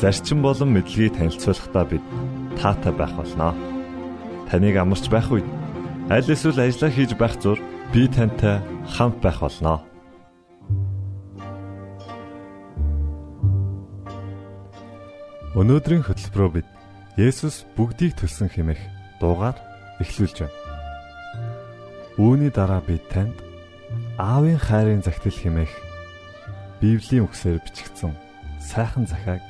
зарчим болон мэдлэгийг танилцуулахдаа бид таатай байх болноо. Таныг амарч байх үед аль эсвэл ажиллаа хийж байх зур би тантай хамт байх болноо. Өнөөдрийн хөтөлбөрөөр бид Есүс бүгдийг төлсөн хэмээх дуугаар эхлүүлж байна. Үүний дараа бид танд Аавын хайрын загтал хэмээх Библийн үгсээр бичигдсэн сайхан захааг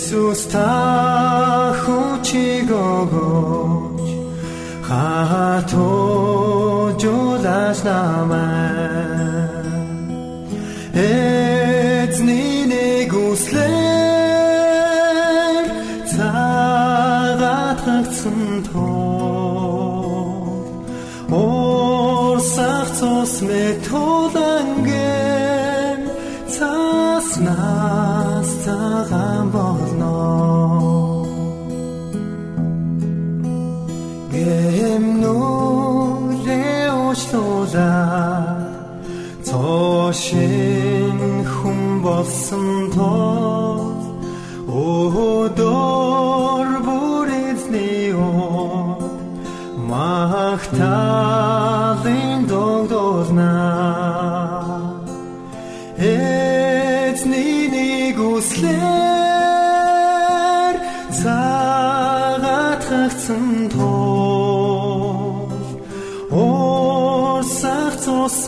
Есүс та хүчиг өгөөч хатуу жуулаш намаа эцний нэг үслэр цагаат хагцсан тоо орсах цус метоланген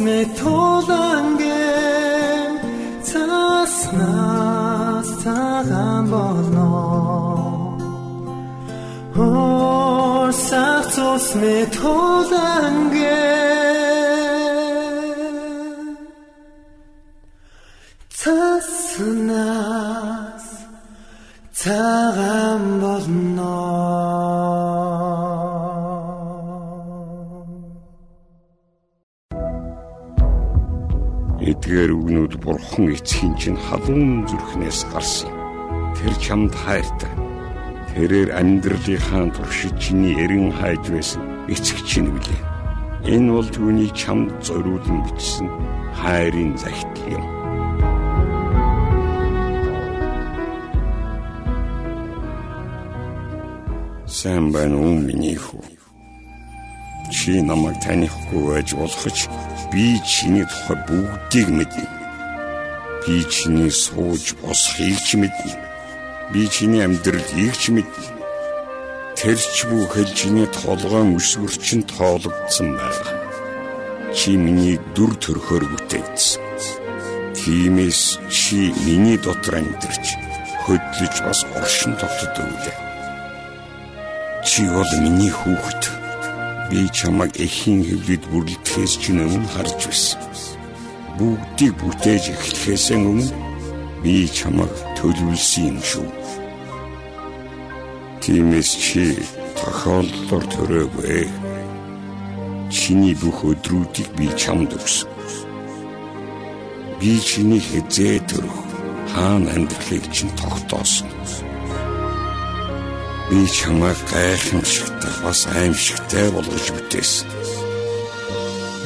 метоланген цаснаас цагаан болно. Орсах цус метоланген цаснаас цагаан Эдгээр үгнүүд бурхан эцгийн чинь халуун зүрхнээс гарсан. Тэр чамд хайртай. Тэрээр амьдралынхаа туршид чиний эрен хайж байсан эцэг чинь үлээ. Энэ бол түүний чамд зориулан бичсэн хайрын захидал юм. Сайн байна уу миний хүү? Чи намайг танихгүй байж болох ч би чиний тухай бүгдийг мэднэ. Би чиний сууж босхийг ч мэднэ. Би чиний амьдралыг ч мэднэ. Тэрч бүхэл чиний толгойн өсвөр чинь тоологдсон байна. Чи миний дүр төрхөөр бүтээгдсэн. Тиймээс чи миний дотор амьдарч хөдлөж бас оршин тогтод өглөө. Чи бол миний хүүхэд. Би чамайг эхийн хэвлэд бүрэлдэхээс чинь өмнө харж байсан. Бүгдийг бүтээж эхлэхээс өмнө би чамайг төлөвлөсөн юм шүү. Тиймээс чи тохиолдлоор төрөөгүй. Чиний бүх өдрүүдийг би чамд өгсөн. Би чиний хязээ төрөх хаана амьдрахыг чинь тогтоосон. Би чамайг гайхамшигтай бас аимшигтай болгож бүтээсэн.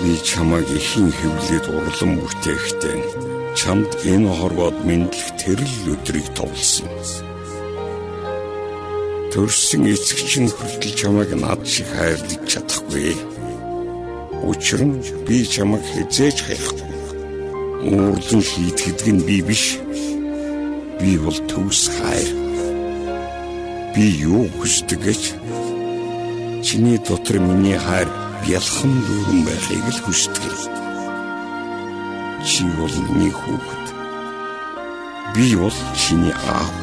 Би чамайг ихэн хөвлөд урлан бүтээхдээ чамд энэ хорвоод мэдлэх тэрл өдрийг товлсон. Төрсөн эцэг чинь хүртэл чамайг над шиг хайрлаж чадахгүй. Учир нь би чамайг хизээж хайхгүй. Уурлан шийтгэдэг нь би биш. Би бол төвс хайр би юу хүсдэг гэж чиний дотор миний хайр бялхан дүүрэн байхыг л хүсдэг. Чи бол миний хүүхэд. Би бол чиний аав.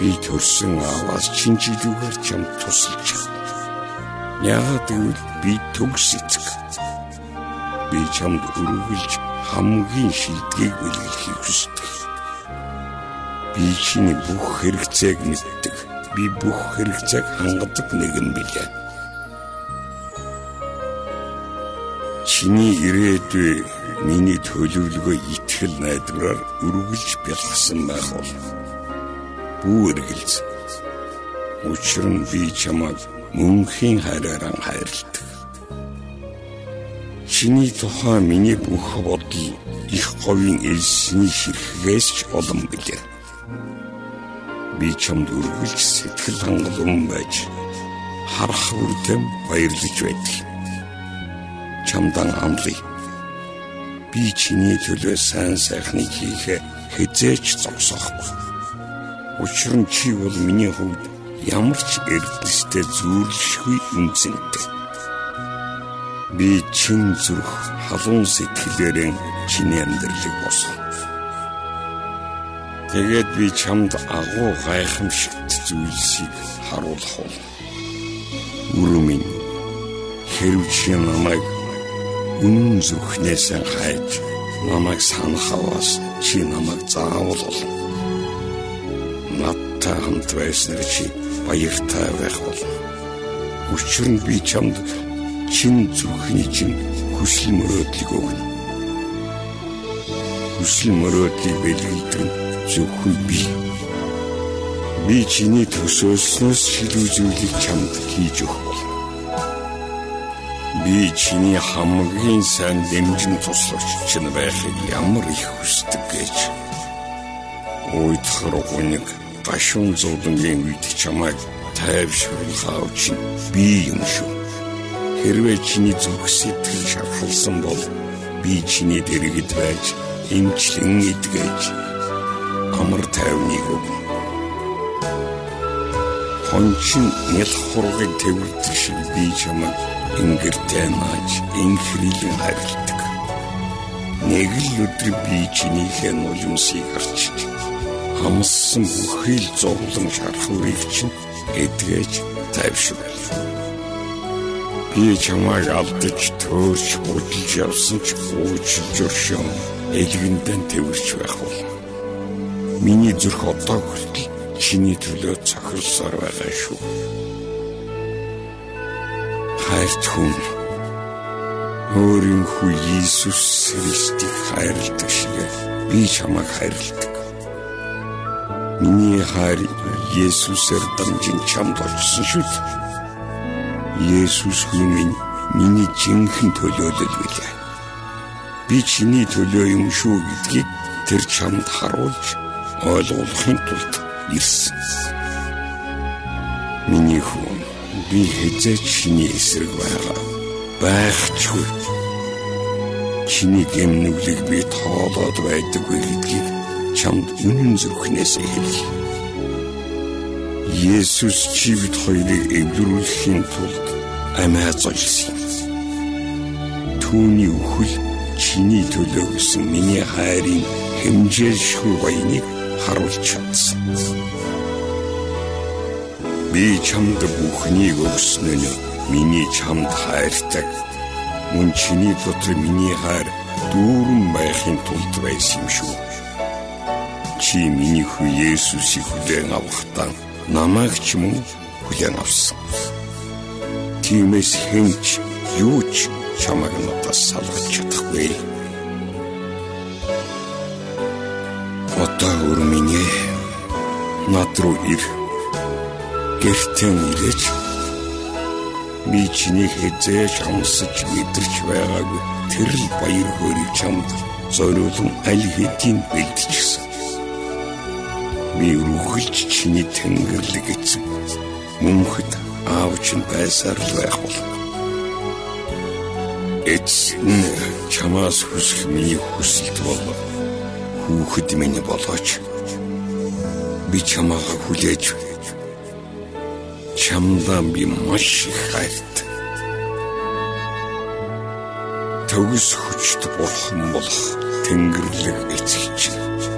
Би төрсөн ааваас чинжилүүгээр чам тусалж чадна. Яагаад гэвэл би төгс эцэг. Би чамд өргөлж хамгийн шилдгийг бэлгэлхийг хүсдэг. Би чиний бүх хэрэгцээг мэддэг. Би бүх хэрэгцээг хангадаг нэгэн билээ. Чиний ирээдүй миний төлөвлөгөө итгэл найдвараар үргэлж бэлгсэн байх бол бүү эргэлз. Учир нь би чамайг мөнхийн хайраар хайрладаг. Чиний тухай миний бүх бодол их говийн элсний ширхгээс ч олон билээ би чамд үргэлж сэтгэл хангалуун байж харах үрдэм баярлаж байдаг. Чамдан амлая. Би чиний төлөө сайн сайхныг хийхэ хизээч зогсоохгүй. Учир нь чи бол миний хувьд ямар ч эрдэнэстэй зүйрлэшгүй үнцэнтэй. Би чин зүрх халуун сэтгэлээрэн чиний амьдралыг босгоно. Тэгээд би чамд агуу гайхамшигт зүйлсийг харуулах бол. Үрүмэн хэрв чи намайг үнэн зүрхнээс хайж намайг санахаваас чи намайг заавал ол. Надтай хамт байснаар чи баяртай байх бол. Учир нь би чамд чин зүрхний чин хүсэл мөрөөдлийг өгнө. Хүсэл мөрөөдлийг бэлгэлдэг нь зөвхөн би. Би чиний төсөөлснөөс шилүү зүйлийг чамд хийж өгөх. Би чиний хамгийн сайн дэмжин туслагч чинь байхыг ямар их хүсдэг гэж. Уйдхар гуниг гашуун зовлонгийн үед чамайг тайвшруулах чинь би юм шүү. Хэрвээ чиний зүрх сэтгэл шархалсан бол би чиний дэргэд байж эмчлэн идгэж амар тайвныг өгнө. Хончин нял хургыг тэрвэрдэг шиг би чамайг ингэртэй нааж инхрилэн харилдаг. Нэг л өдөр би чинийхээ нулимсыг харч хамссан бүхий л зовлон шархуурыг чинь эдгэж тайвшруул. Би чамайг алдаж төөрч хөдөлж явсан ч уучлж өршөөн элгэндэн тэрвэрч байх бол Миний зүрх одоо хүртэл чиний төлөө цохилсоор байгаа шүү. Хайрт хүн өөрийн хүү Иесус Христийг хайрладаг шиг би чамайг хайрладаг. Миний хайр Есүсээр дамжин чамд очсон шүү дээ. Есүс хүн минь миний жинхэнэ төлөөлөл билээ. Би чиний төлөө юм шүү гэдгийг тэр чамд харуулж ойлгуулахын тулд ирсэн. Миний хүн би хэзээ чиний эсрэг байгаа. Байхчгүй. Чиний гэмнүглийг би тоолоод байдаггүй гэдгийг чамд үнэн зүрхнээс хэлье. Есүс чи бид хоёрыг эвлэрүүлэхийн тулд амиа золсон. Түүний үхэл чиний төлөө гэсэн миний хайрын хэмжээлшгүй баяныг харуулж чадсан. Би чамд бүхнийг өгсөн нь миний чамд хайртай. Мөн чиний дотор миний хайр дүүрэн байхын тулд байсан юм шүү. Чи миний хүү Есүсийг хүлээн авахдаа намайг ч мөн хүлээн авсан. Тиймээс хэнч юу ч чамайг надаас салгаж чадахгүй. Одоо өрминэ над руу ир. Гэртэн ирэж би чиний хэзээж хамсаж мэдэрч байгаагүй тэр л баяр хөөргийг чамд зориулсан аль хэдийн бэлдчихсэн. Би үргэлж чиний тэнгэрлэг эцэг мөнхөд аавч нь байсаар л байх бол. Эцэн чамаас хүсэх миний хүсэлт бол хүүхэд минь болооч. Би чамаа хүлээж чамдаа би маш их хайртай. Төгс хүчт бурхан болох тэнгэрлэг эцэг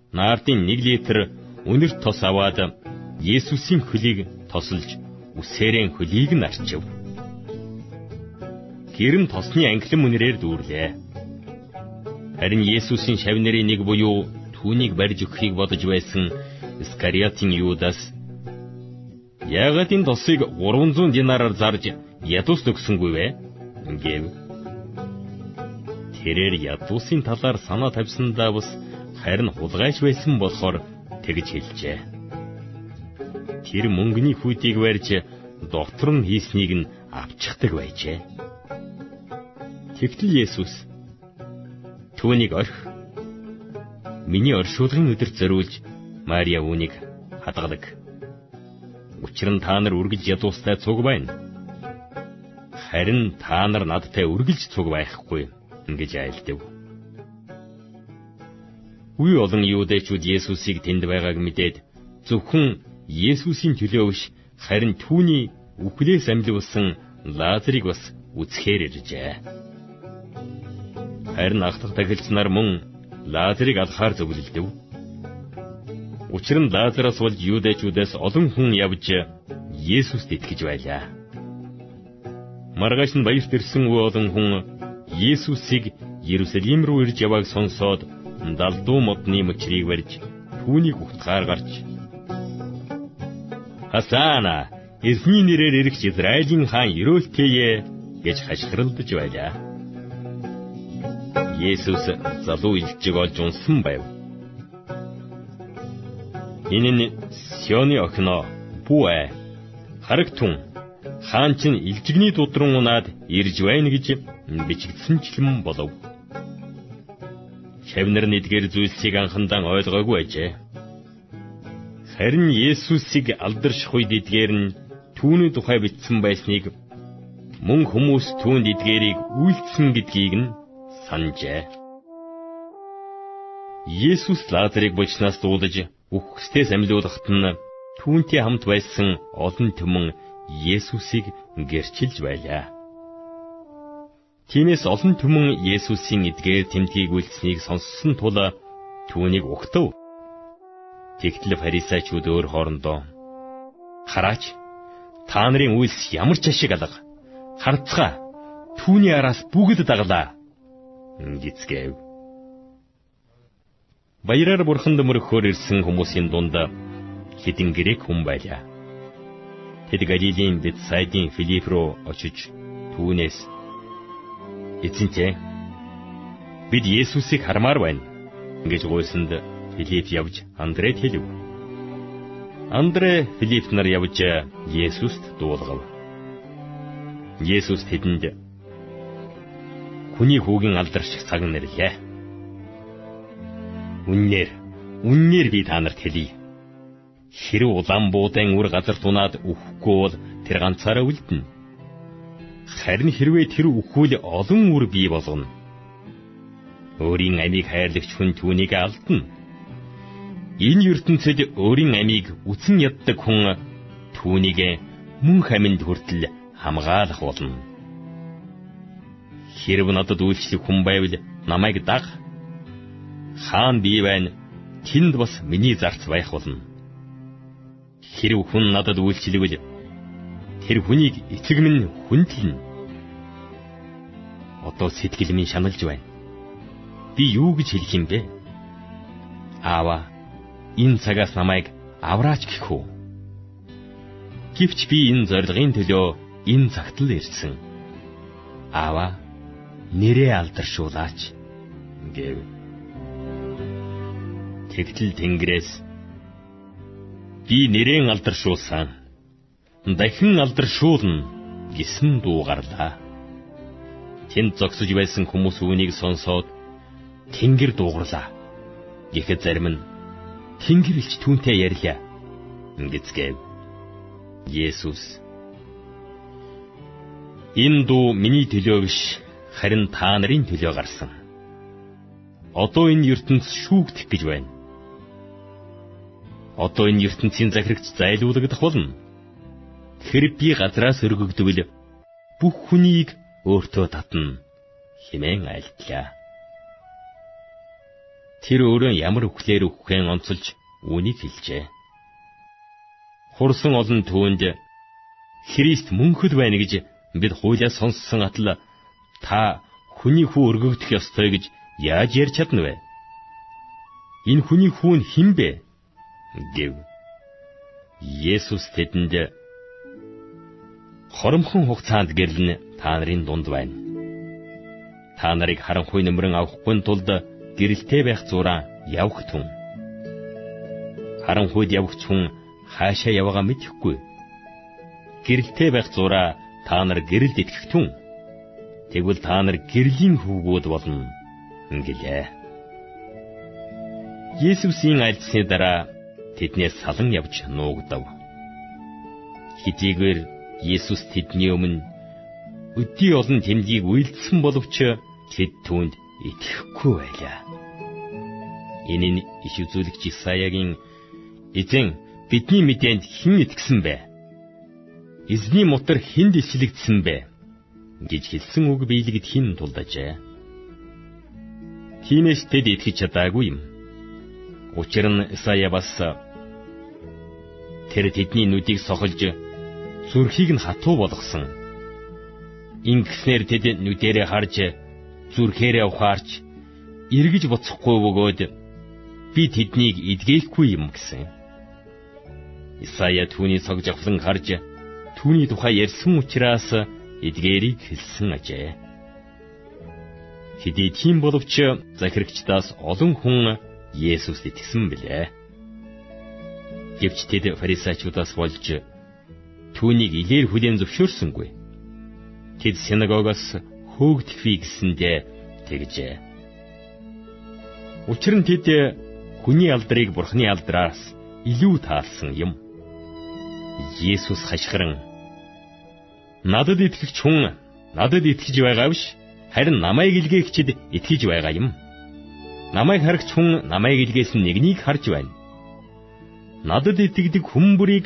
наардын 1 литр үнэр тос аваад Есүсийн хөлийг тосолж үсээрэн хөлийг нь арчив. Гэрэн тосны англин үнэрээр дүүрлээ. Харин Есүсийн шавнырын нэг буюу түүнийг барьж өгөхийг бодож байсан Искариотын Юдас Яагаад энэ тосыг 300 динараар зарж ядуус өгсөнгүй вэ? гэв. Тэрээр ядуусын талаар санаа тавьсандаа бас харин хулгайч байсан болохоор тэгж хэлжээ. Тэр мөнгөний хүйтийг барьж доктор нь хийснийг нь авчихдаг байжээ. Тэгтэл Есүс түүнийг орх миний оршуулгын өдөрт зориулж Мария үүнийг хадгалаг. Учир нь та нар үргэлж ядуустай цуг байна. Харин та нар надтай үргэлж цуг байхгүй ингэж айлдав. Үе олон юудэчүүд Есүсийг тэнд байгааг мэдээд зөвхөн Есүсийн төлөө биш харин түүний үхлээс амьлуулсан Лазарыг бас үзэхээр иржээ. Харин ах トゥ тахилч нар мөн Лазарыг алхаар зөвлөлдөв. Учир нь Лазараас болж юудэчүүдээс олон хүн явж Есүст итгэж байлаа. Маргааш нь баярт ирсэн олон хүн Есүсийг Иерусалим руу ирж явааг сонсоод далдуу модны мөчрийг барьж түүнийг утгаар гарч Хасана эзний нэрээр ирэх Израилийн хаан ерөөлтэйе гэж хашгиралдаж байлаа. Есүс залуу илжиг олж унсан байв. Энэ нь Сионы охиноо Бүэ харагтун хаан чинь илжигний дудран унаад ирж байна гэж бичигдсэнчлэн болов. Шавнар нэгдгэр зүйлсийг анхандан ойлгоогүй ажээ. Харин Есүсийг алдарших үед эдгээр нь түүний тухай бичсэн байсныг мөн хүмүүс түүнд эдгээрийг үйлцсэн гэдгийг нь санджээ. Есүс Лазарыг бочнаас дуулаж үхгсдээс амьлуулахад нь түүнтэй хамт байсан олон түмэн Есүсийг гэрчилж байлаа. Тиймээс олон түмэн Есүсийн эдгээр тэмдгийг үйлцсэнийг сонссон тул түүнийг угтав. Тэгтэл фарисеучуд өөр хоорондоо хараач та нарын үйлс ямар ч ашиг алга харцгаа түүний араас бүгд даглаа гисгэв. Баяраар бурханд мөрөхөөр ирсэн хүмүүсийн дунд хэдин грек хүн байлаа. Тэд Галилийн Бетсайдын Филипп руу очиж түүнээс эзэнтэй бид Есүсийг хармаар байна гэж гуйсанд Филипп явж Андред хэлв. Андре Филипп нар явж Есүст дуулгав. Есүс тэдэнд хүний хүүгийн алдарших цаг нэрлээ. Үннээр, үннээр би та нарт хэлье Хэрв улаан буудан үр газар тунаад үхэхгүй бол тэр ганцаараа үлдэнэ. Харин хэрвээ тэр үхвэл олон үр бий болгоно. Өөрийн амийг хайрлагч хүн түүнийг алдна. Энэ ертөнцид өөрийн амийг үтэн яддаг хүн түүнийг мөн хаминд хүртэл хамгаалах болно. Хэрв надад үйлчлэх хүн байвал намайг даг. Хаан бий байна. Тэнд бас миний зарц байх болно Хэрв хүн надад үйлчлэгвэл тэр хүнийг эцэг минь хүндлэн. Одоо сэтгэл минь шаналж байна. Би юу гэж хэлэх юм бэ? Аава, энэ цагаас намайг авраач гэх үү? Гэвч би энэ зорилгын төлөө энэ цагт л ирсэн. Аава, нэрээ алдаршуулаач гэв. Тэгтэл Тэнгэрээс би нэрэн алдаршуулсан. Дахин алдаршуулна гэсэн дуу гарлаа. Тэнд зогсож байсан хүмүүс үүнийг сонсоод Тэнгэр дуугарлаа. Гэхэд зарим нь Тэнгэрэлч түүнтэй ярьлаа. Ингэцгээв. Есүс Энэ дуу миний төлөө биш, харин та нарын төлөө гарсан. Одоо энэ ертөнц шүүгдэх гэж байна одоо энэ ертөнцийн захирагч зайлуулагдах болно. Тэр би газраас өргөгдвөл бүх хүнийг өөртөө татна хэмээн айлтлаа. Тэр өөрөө ямар үхлээр үххэн онцолж үүнийг хэлжээ. Хурсан олон түүнд Христ мөнхөд байна гэж бид хуулиас сонссон атал та хүний хүү өргөгдөх ёстой гэж яаж ярьж чадна вэ? Энэ хүний хүү нь хэн бэ? гэв. Есүс тэдэнд хоромхон хугацаанд гэрлэн та нарын дунд байна. Та нарыг харанхуй нөмрөн авахгүй тулд гэрэлтэй байх зураа явах түн. Харанхуйд явах хүн хаашаа яваагаа мэдэхгүй. Гэрэлтэй байх зураа та нар гэрэлд итгэх түн. Тэгвэл та нар гэрлийн хүүгүүд болно гэлээ. Есүсийн альцсны дараа тэднээс салан явж нуугдав. Хэдийгээр Есүс тэдний өмнө өдий олон тэмдгийг үйлдсэн боловч тэд түүнд итгэхгүй байлаа. Энэ нь иш үзүүлэгч Исаягийн эзэн бидний мэдээнд хэн итгэсэн бэ? Эзний мотор хэнд ислэгдсэн бэ? гэж хэлсэн үг биелэгд хин тулдажээ. Тиймээс тэд итгэж чадаагүй юм. Учир нь Исая бас тэр тэдний нүдийг сохолж зүрхийг нь хатуу болгосон. Ингэснээр тэд нүдэрээ харж зүрхээрээ ухаарч эргэж буцахгүй бөгөөд би тэднийг эдгээхгүй юм гэсэн. Исая түүний цог жавхлан харж түүний тухай ярьсан учраас эдгээрийг хэлсэн ажээ. Хэдий тийм боловч захирагчдаас олон хүн Есүст итгэсэн билээ. Гэвч тэд фарисеучудаас болж түүнийг илээр хүлээн зөвшөөрсөнгүй. Тэд синагогоос хөөгдөхвээ гэсэндээ тэгжээ. Учир нь тэд хүний алдрыг бурхны алдраас илүү таалсан юм. Есүс хашгиран надад итгэгч хүн надад итгэж байгаа биш харин намайг илгээгчд итгэж байгаа юм. Намайг харагч хүн намайг илгээсэн нэгнийг харж байна. Надад итгэдэг хүн бүрийг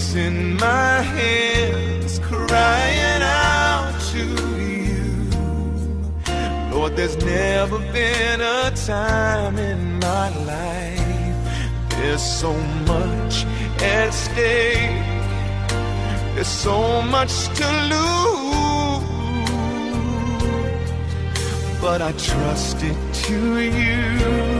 facing my hands, crying out to you. Lord, there's never been a time in my life. There's so much at stake. There's so much to lose. But I trust it to you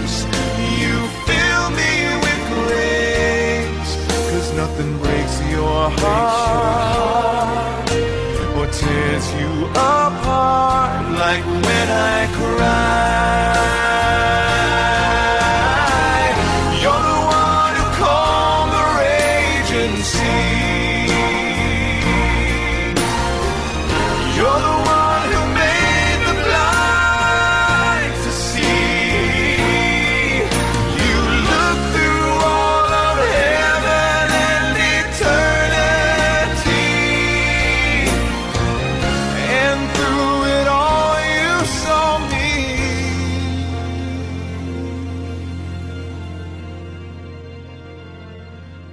Your heart or tears you apart like when I cry.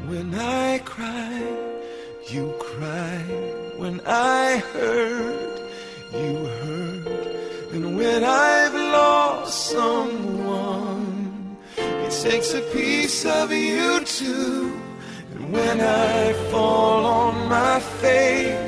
When I cry, you cry. When I hurt, you hurt. And when I've lost someone, it takes a piece of you too. And when I fall on my face,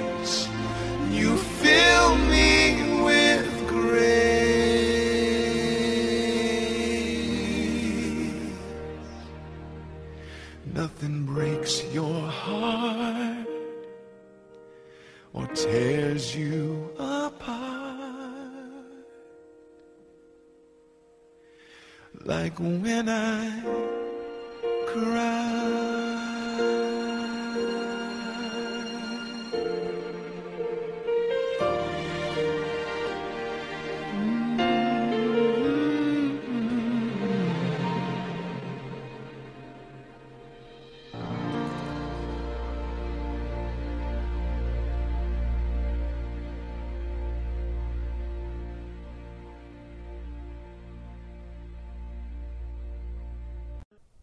like when I